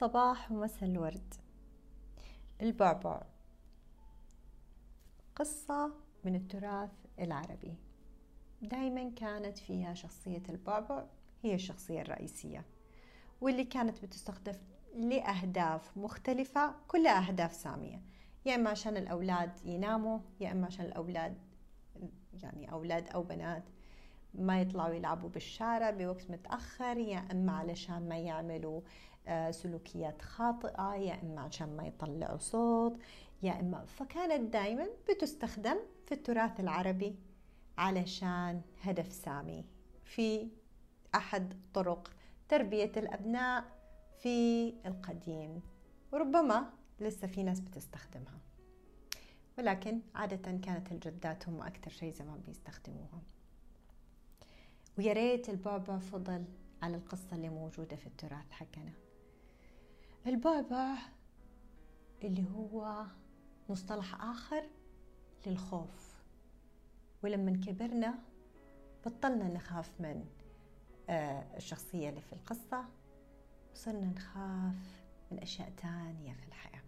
صباح ومساء الورد. البعبع. قصة من التراث العربي. دايما كانت فيها شخصية البعبع هي الشخصية الرئيسية واللي كانت بتستخدم لأهداف مختلفة كلها أهداف سامية. يا إما عشان الأولاد يناموا يا إما عشان الأولاد يعني أولاد أو بنات ما يطلعوا يلعبوا بالشارع بوقت متأخر يا إما علشان ما يعملوا سلوكيات خاطئة يا إما عشان ما يطلعوا صوت يا إما فكانت دائما بتستخدم في التراث العربي علشان هدف سامي. في أحد طرق تربية الأبناء في القديم. وربما لسه في ناس بتستخدمها. ولكن عادة كانت الجدات هم أكثر شيء زمان بيستخدموها. ويا ريت البعبع فضل على القصة اللي موجودة في التراث حقنا. البعبع اللي هو مصطلح آخر للخوف. ولما كبرنا بطلنا نخاف من آه، الشخصية اللي في القصة وصرنا نخاف من أشياء تانية في الحياة.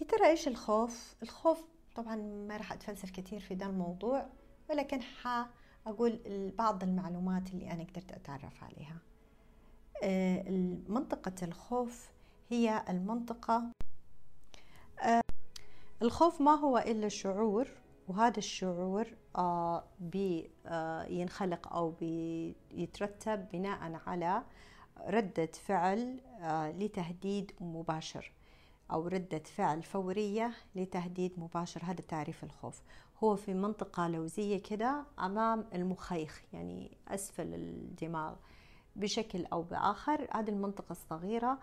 يا ترى إيش الخوف؟ الخوف طبعا ما راح أتفلسف كثير في ده الموضوع ولكن أقول بعض المعلومات اللي أنا قدرت أتعرف عليها. منطقة الخوف هي المنطقة آه، الخوف ما هو إلا شعور وهذا الشعور آه، بينخلق أو بيترتب بناء على ردة فعل لتهديد مباشر أو ردة فعل فورية لتهديد مباشر. هذا تعريف الخوف. هو في منطقة لوزية كده أمام المخيخ يعني أسفل الدماغ بشكل أو بآخر. هذه المنطقة الصغيرة.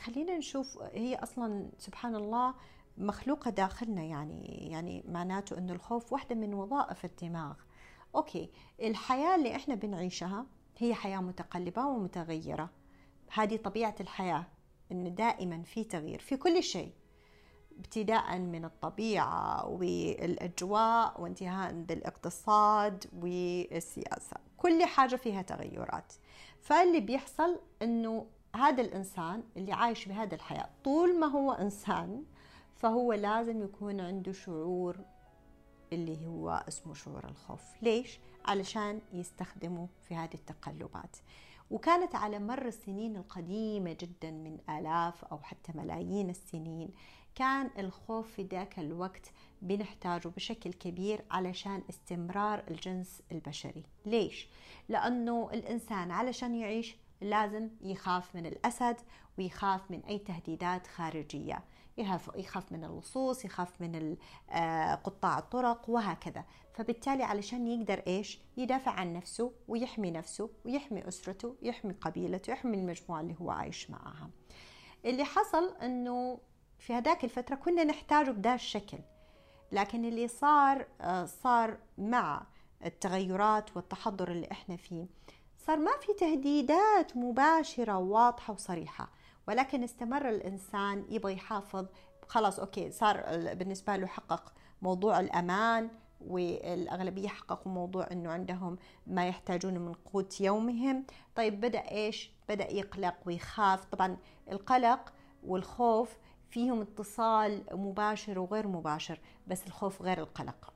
خلينا نشوف هي أصلا سبحان الله مخلوقة داخلنا يعني يعني معناته أنه الخوف واحدة من وظائف الدماغ. أوكي الحياة اللي إحنا بنعيشها هي حياة متقلبة ومتغيرة. هذه طبيعة الحياة أن دائما في تغيير في كل شيء. ابتداء من الطبيعة والأجواء وانتهاء بالاقتصاد والسياسة. كل حاجة فيها تغيرات. فاللي بيحصل أنه هذا الإنسان اللي عايش بهذا الحياة طول ما هو إنسان فهو لازم يكون عنده شعور اللي هو اسمه شعور الخوف. ليش؟ علشان يستخدمه في هذه التقلبات. وكانت على مر السنين القديمة جدا من آلاف أو حتى ملايين السنين كان الخوف في ذاك الوقت بنحتاجه بشكل كبير علشان استمرار الجنس البشري. ليش؟ لأنه الإنسان علشان يعيش لازم يخاف من الأسد ويخاف من أي تهديدات خارجية. يخاف, من اللصوص يخاف من آه، قطاع الطرق وهكذا. فبالتالي علشان يقدر إيش؟ يدافع عن نفسه ويحمي نفسه ويحمي أسرته يحمي قبيلته يحمي المجموعة اللي هو عايش معها. اللي حصل أنه في هذاك الفترة كنا نحتاجه بدا الشكل لكن اللي صار آه، صار مع التغيرات والتحضر اللي إحنا فيه صار ما في تهديدات مباشرة واضحة وصريحة ولكن استمر الإنسان يبغى يحافظ. خلاص أوكي صار بالنسبة له حقق موضوع الأمان والأغلبية حققوا موضوع أنه عندهم ما يحتاجون من قوت يومهم. طيب بدأ إيش؟ بدأ يقلق ويخاف. طبعا القلق والخوف فيهم اتصال مباشر وغير مباشر بس الخوف غير القلق.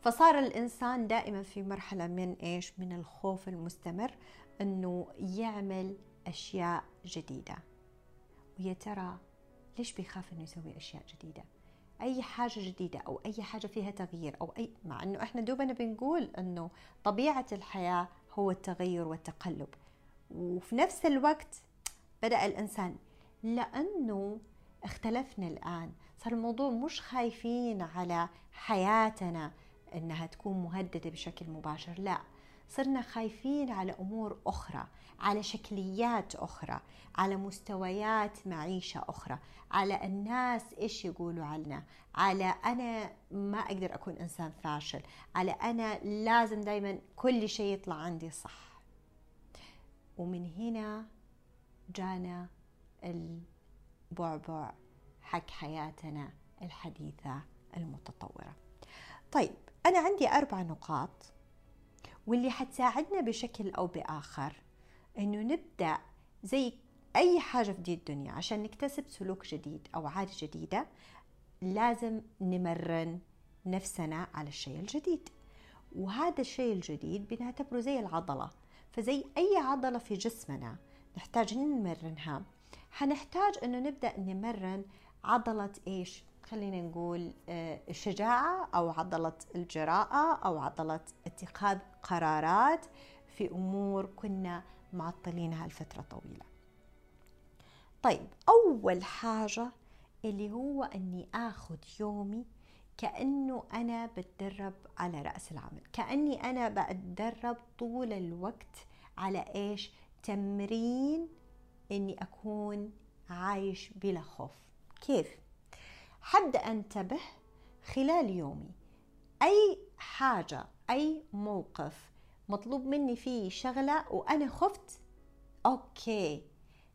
فصار الإنسان دائما في مرحلة من إيش؟ من الخوف المستمر أنه يعمل أشياء جديدة. ويا ترى ليش بيخاف أنه يسوي أشياء جديدة؟ أي حاجة جديدة أو أي حاجة فيها تغيير أو أي مع أنه إحنا دوبنا بنقول أنه طبيعة الحياة هو التغير والتقلب. وفي نفس الوقت بدأ الإنسان لأنه اختلفنا الآن. صار الموضوع مش خايفين على حياتنا إنها تكون مهددة بشكل مباشر لا. صرنا خايفين على أمور أخرى على شكليات أخرى على مستويات معيشة أخرى على الناس إيش يقولوا عنا على أنا ما أقدر أكون إنسان فاشل على أنا لازم دائما كل شيء يطلع عندي صح. ومن هنا جانا البعبع حق حياتنا الحديثة المتطورة. طيب أنا عندي أربع نقاط واللي حتساعدنا بشكل أو بآخر إنه نبدأ زي أي حاجة في دي الدنيا عشان نكتسب سلوك جديد أو عادة جديدة لازم نمرن نفسنا على الشيء الجديد. وهذا الشيء الجديد بنعتبره زي العضلة. فزي أي عضلة في جسمنا نحتاج نمرنها. حنحتاج أنه نبدأ نمرن عضلة إيش؟ خلينا نقول آه، الشجاعة أو عضلة الجراءة أو عضلة اتخاذ قرارات في أمور كنا معطلينها لفترة طويلة طيب أول حاجة اللي هو أني أخذ يومي كأنه أنا بتدرب على رأس العمل كأني أنا بتدرب طول الوقت على إيش تمرين أني أكون عايش بلا خوف. كيف؟ حد أنتبه خلال يومي. أي حاجة أي موقف مطلوب مني فيه شغلة وأنا خفت أوكي.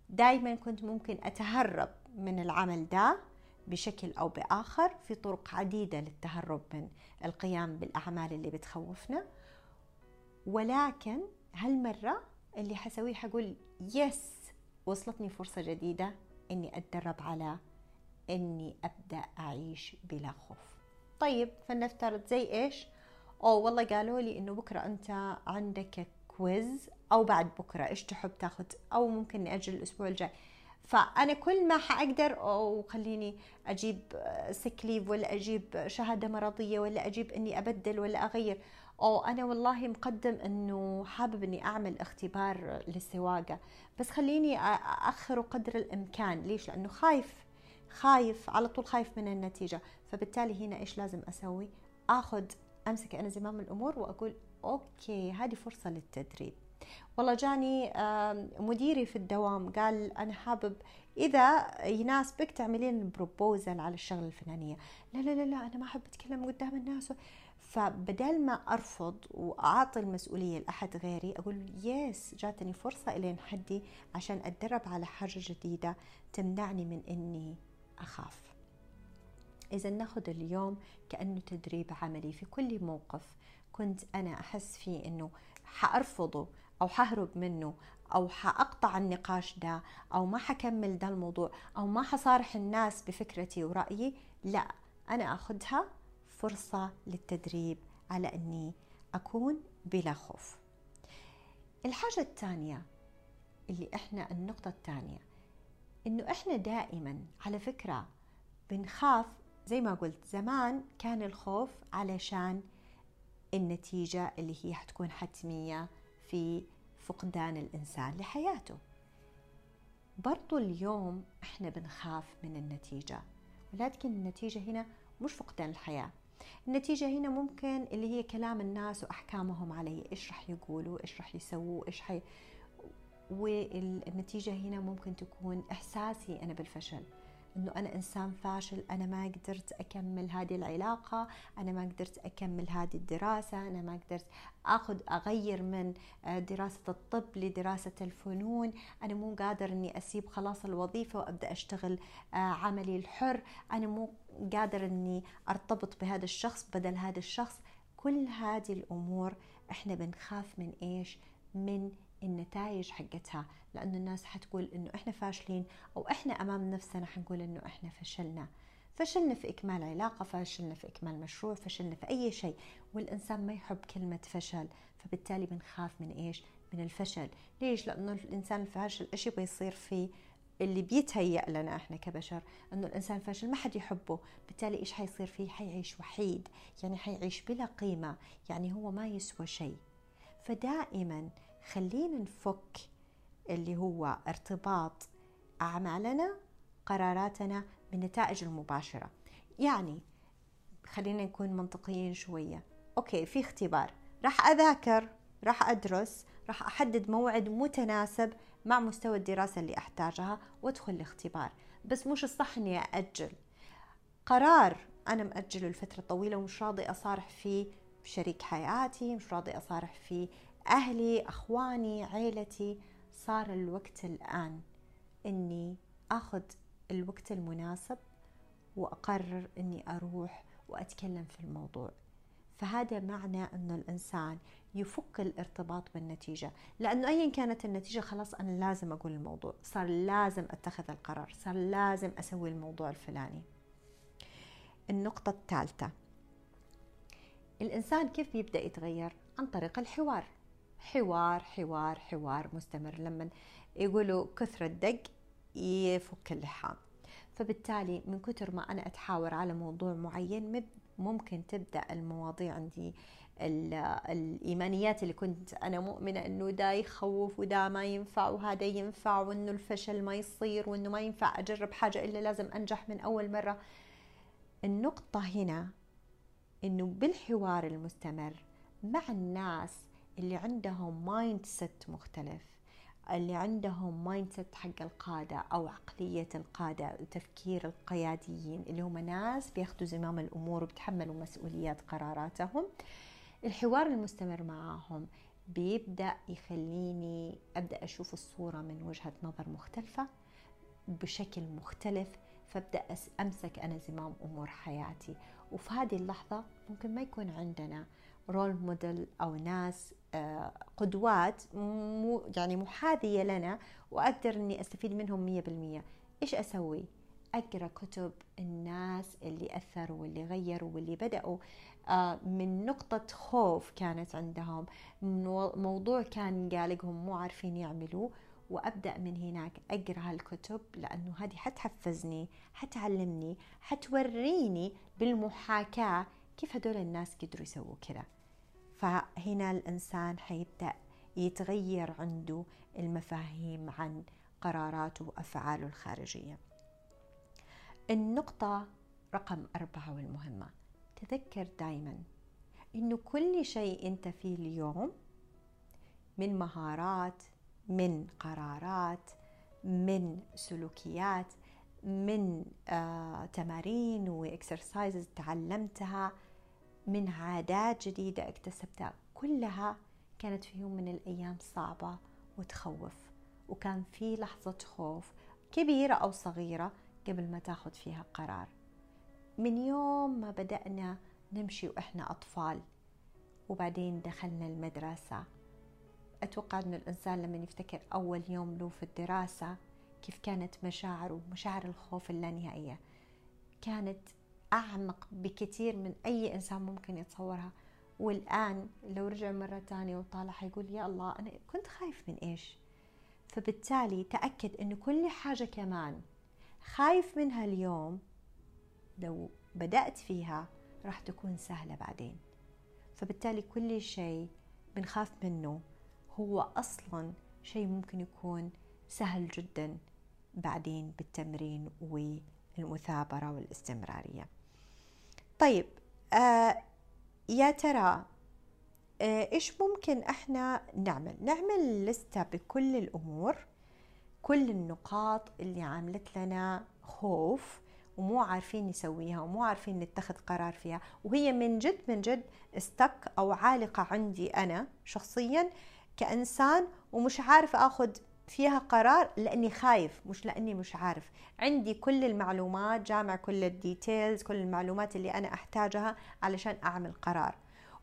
دايما كنت ممكن أتهرب من العمل ده بشكل أو بآخر في طرق عديدة للتهرب من القيام بالأعمال اللي بتخوفنا. ولكن هالمرة اللي حسويه حقول yes وصلتني فرصة جديدة إني أتدرب على إني أبدأ أعيش بلا خوف. طيب فلنفترض زي إيش؟ أو والله قالوا لي إنه بكرة أنت عندك quiz أو بعد بكرة إيش تحب تاخذ؟ أو ممكن نأجل الأسبوع الجاي. فأنا كل ما حأقدر أو خليني أجيب sick leave ولا أجيب شهادة مرضية ولا أجيب إني أبدل ولا أغير. أو أنا والله مقدم إنه حابب إني أعمل اختبار للسواقة. بس خليني اخره قدر الإمكان. ليش؟ لأنه خايف خايف على طول خايف من النتيجة. فبالتالي هنا إيش لازم أسوي؟ آخذ أمسك أنا زمام الأمور وأقول okay هذه فرصة للتدريب. والله جاني مديري في الدوام قال أنا حابب إذا يناسبك تعملين بروبوزل على الشغلة الفلانية. لا لا لا لا أنا ما أحب أتكلم قدام الناس. فبدل ما أرفض وأعطي المسؤولية لأحد غيري أقول يس جاتني فرصة الين حدي عشان أتدرب على حاجة جديدة تمنعني من إني أخاف. إذا ناخذ اليوم كأنه تدريب عملي. في كل موقف كنت أنا أحس فيه إنه حأرفضه أو حهرب منه أو حأقطع النقاش ده أو ما حكمل ده الموضوع أو ما حصارح الناس بفكرتي ورأيي لا أنا أخذها فرصة للتدريب على أني أكون بلا خوف. الحاجة الثانية اللي إحنا النقطة الثانية إنه إحنا دائما على فكرة بنخاف زي ما قلت زمان كان الخوف علشان النتيجة اللي هي حتكون حتمية في فقدان الإنسان لحياته. برضو اليوم إحنا بنخاف من النتيجة ولكن النتيجة هنا مش فقدان الحياة. النتيجة هنا ممكن اللي هي كلام الناس وأحكامهم علي إيش رح يقولوا إيش رح يسووا إيش حي والنتيجة هنا ممكن تكون إحساسي أنا بالفشل إنه أنا إنسان فاشل أنا ما قدرت أكمل هذه العلاقة أنا ما قدرت أكمل هذه الدراسة أنا ما قدرت آخذ أغير من آه، دراسة الطب لدراسة الفنون أنا مو قادر إني أسيب خلاص الوظيفة وأبدأ أشتغل آه، عملي الحر أنا مو قادر إني أرتبط بهذا الشخص بدل هذا الشخص. كل هذه الأمور إحنا بنخاف من إيش؟ من النتائج حقتها. لأنه الناس حتقول إنه إحنا فاشلين أو إحنا أمام نفسنا حنقول إنه إحنا فشلنا. فشلنا في إكمال علاقة فشلنا في إكمال مشروع فشلنا في أي شيء. والإنسان ما يحب كلمة فشل فبالتالي بنخاف من إيش؟ من الفشل. ليش؟ لأنه الإنسان الفاشل إيش يبغى يصير فيه؟ اللي بيتهيأ لنا إحنا كبشر إنه الإنسان فاشل ما حد يحبه. بالتالي إيش حيصير فيه؟ حيعيش وحيد يعني حيعيش بلا قيمة يعني هو ما يسوى شيء. فدائما خلينا نفك اللي هو ارتباط أعمالنا قراراتنا بالنتائج المباشرة. يعني خلينا نكون منطقيين شوية. أوكي في اختبار. راح أذاكر راح أدرس راح أحدد موعد متناسب مع مستوى الدراسة اللي أحتاجها وأدخل الاختبار. بس مش الصح أني أأجل. قرار أنا مأجله لفترة طويلة ومش راضي أصارح فيه بشريك حياتي مش راضي أصارح فيه أهلي أخواني عيلتي. صار الوقت الآن إني أخذ الوقت المناسب وأقرر إني أروح وأتكلم في الموضوع. فهذا معنى أنه الإنسان يفك الارتباط بالنتيجة. لأنه أيا كانت النتيجة خلاص أنا لازم أقول الموضوع. صار لازم أتخذ القرار. صار لازم أسوي الموضوع الفلاني. النقطة الثالثة. الإنسان كيف بيبدأ يتغير؟ عن طريق الحوار. حوار حوار حوار مستمر. لما يقولوا كثرة دق يفك اللحام. فبالتالي من كثر ما أنا أتحاور على موضوع معين ممكن تبدأ المواضيع عندي الإيمانيات اللي كنت أنا مؤمنة أنه دا يخوف ودا ما ينفع وهذا ينفع وأنه الفشل ما يصير وأنه ما ينفع أجرب حاجة إلا لازم أنجح من أول مرة. النقطة هنا أنه بالحوار المستمر مع الناس اللي عندهم mindset مختلف اللي عندهم mindset حق القادة أو عقلية القادة وتفكير القياديين اللي هم ناس بياخذوا زمام الأمور وبتحملوا مسؤوليات قراراتهم. الحوار المستمر معاهم بيبدأ يخليني أبدأ أشوف الصورة من وجهة نظر مختلفة بشكل مختلف فأبدأ أمسك أنا زمام أمور حياتي وفي هذه اللحظة ممكن ما يكون عندنا رول موديل أو ناس آه، قدوات يعني محاذية لنا وأقدر أني أستفيد منهم مية بالمية إيش أسوي؟ أقرأ كتب الناس اللي أثروا واللي غيروا واللي بدأوا آه، من نقطة خوف كانت عندهم. موضوع كان قالقهم مو عارفين يعملوه وأبدأ من هناك. أقرأ هالكتب لأنه هذه حتحفزني حتعلمني حتوريني بالمحاكاة كيف هدول الناس قدروا يسووا كذا. فهنا الإنسان حيبدأ يتغير عنده المفاهيم عن قراراته وأفعاله الخارجية. النقطة رقم أربعة والمهمة. تذكر دائما انه كل شيء أنت فيه اليوم من مهارات من قرارات من سلوكيات من آه، تمارين وإكسرسايزز تعلمتها من عادات جديدة اكتسبتها كلها كانت في يوم من الأيام صعبة وتخوف وكان في لحظة خوف كبيرة أو صغيرة قبل ما تاخذ فيها قرار. من يوم ما بدأنا نمشي وإحنا أطفال وبعدين دخلنا المدرسة. أتوقع أن الإنسان لما يفتكر أول يوم له في الدراسة كيف كانت مشاعره مشاعر الخوف اللانهائية. كانت أعمق بكثير من أي إنسان ممكن يتصورها. والآن لو رجع مرة تانية وطالع حيقول يا الله أنا كنت خايف من إيش؟ فبالتالي تأكد أن كل حاجة كمان خايف منها اليوم لو بدأت فيها راح تكون سهلة بعدين. فبالتالي كل شيء بنخاف منه هو أصلا شيء ممكن يكون سهل جدا بعدين بالتمرين والمثابرة والاستمرارية. طيب آه يا ترى آه إيش ممكن إحنا نعمل؟ نعمل لستة بكل الأمور كل النقاط اللي عاملت لنا خوف ومو عارفين نسويها ومو عارفين نتخذ قرار فيها. وهي من جد من جد استك أو عالقة عندي أنا شخصيا كإنسان ومش عارف آخذ فيها قرار لأني خايف مش لأني مش عارف. عندي كل المعلومات جامع كل الديتيلز كل المعلومات اللي أنا أحتاجها علشان أعمل قرار.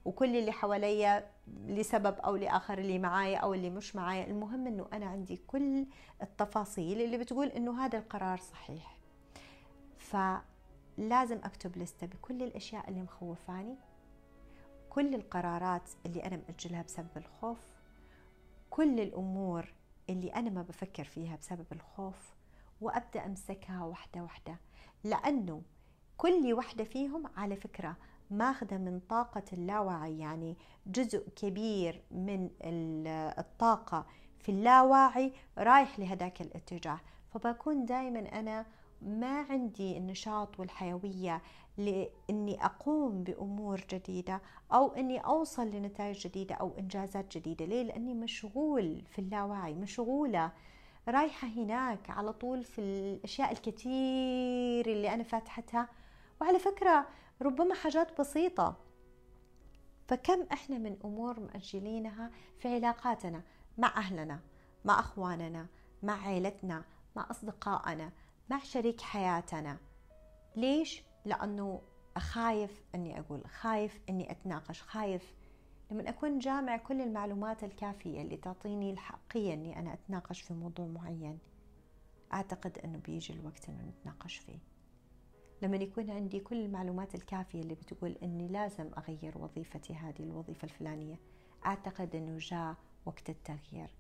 وكل اللي حواليا لسبب أو لآخر اللي معايا أو اللي مش معايا. المهم إنه أنا عندي كل التفاصيل اللي بتقول إنه هذا القرار صحيح. فلازم أكتب لستة بكل الأشياء اللي مخوفاني كل القرارات اللي أنا مأجلها بسبب الخوف كل الأمور اللي أنا ما بفكر فيها بسبب الخوف وأبدأ أمسكها واحدة واحدة. لأنه كل واحدة فيهم على فكرة ماخذة من طاقة اللاوعي يعني جزء كبير من الطاقة في اللاواعي رايح لهذاك الاتجاه. فبكون دائما أنا ما عندي النشاط والحيوية لإني أقوم بأمور جديدة أو إني أوصل لنتائج جديدة أو إنجازات جديدة. ليه؟ لأني مشغول في اللاوعي مشغولة. رايحة هناك على طول في الأشياء الكثير اللي أنا فاتحتها. وعلى فكرة ربما حاجات بسيطة. فكم إحنا من أمور مأجلينها في علاقاتنا مع أهلنا مع أخواننا مع عائلتنا مع أصدقائنا مع شريك حياتنا. ليش؟ لأنه خايف أني أقول خايف أني أتناقش خايف لما أكون جامع كل المعلومات الكافية اللي تعطيني الحقية أني أنا أتناقش في موضوع معين. أعتقد أنه بيجي الوقت أنه نتناقش فيه. لما يكون عندي كل المعلومات الكافية اللي بتقول أني لازم أغير وظيفتي هذه الوظيفة الفلانية أعتقد أنه جاء وقت التغيير.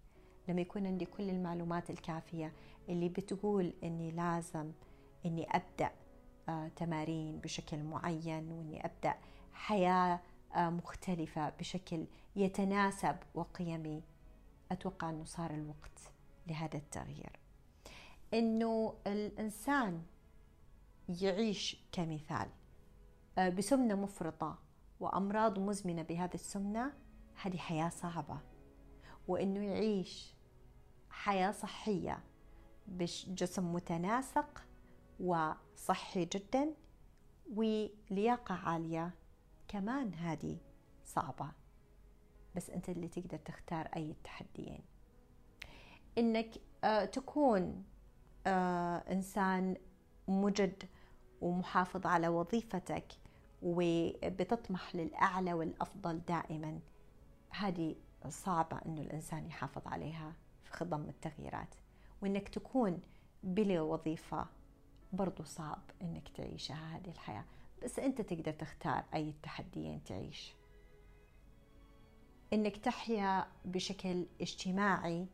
لما يكون عندي كل المعلومات الكافية اللي بتقول أني لازم أني أبدأ آه تمارين بشكل معين وأني أبدأ حياة آه مختلفة بشكل يتناسب وقيمي أتوقع أنه صار الوقت لهذا التغيير. أنه الإنسان يعيش كمثال. آه بسمنة مفرطة وأمراض مزمنة بهذه السمنة هذه حياة صعبة. وإنه يعيش حياة صحية بجسم متناسق وصحي جدا ولياقة عالية كمان هذه صعبة. بس أنت اللي تقدر تختار أي التحديين إنك آه تكون آه إنسان مجد ومحافظ على وظيفتك وبتطمح للأعلى والأفضل دائما. هذه صعبة أنه الإنسان يحافظ عليها في خضم التغييرات. وأنك تكون بلا وظيفة برضو صعب أنك تعيشها هذه الحياة. بس أنت تقدر تختار أي التحديين تعيش. أنك تحيا بشكل اجتماعي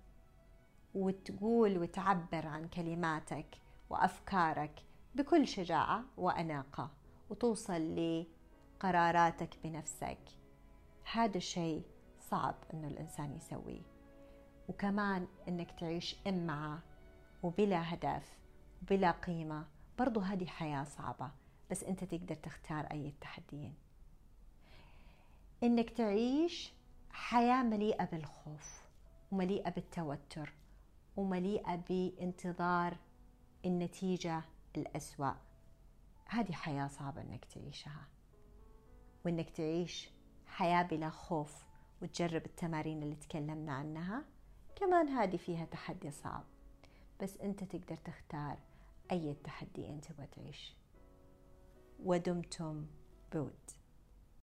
وتقول وتعبر عن كلماتك وأفكارك بكل شجاعة وأناقة وتوصل لقراراتك بنفسك. هذا الشيء صعب إنه الإنسان يسويه. وكمان إنك تعيش إمعة وبلا هدف وبلا قيمة. برضو هذه حياة صعبة بس أنت تقدر تختار أي التحديين. إنك تعيش حياة مليئة بالخوف ومليئة بالتوتر ومليئة بانتظار النتيجة الأسوأ. هذه حياة صعبة إنك تعيشها. وإنك تعيش حياة بلا خوف وتجرب التمارين اللي تكلمنا عنها. كمان هذه فيها تحدي صعب. بس أنت تقدر تختار أي تحدي أنت تبغى تعيش. ودمتم بود.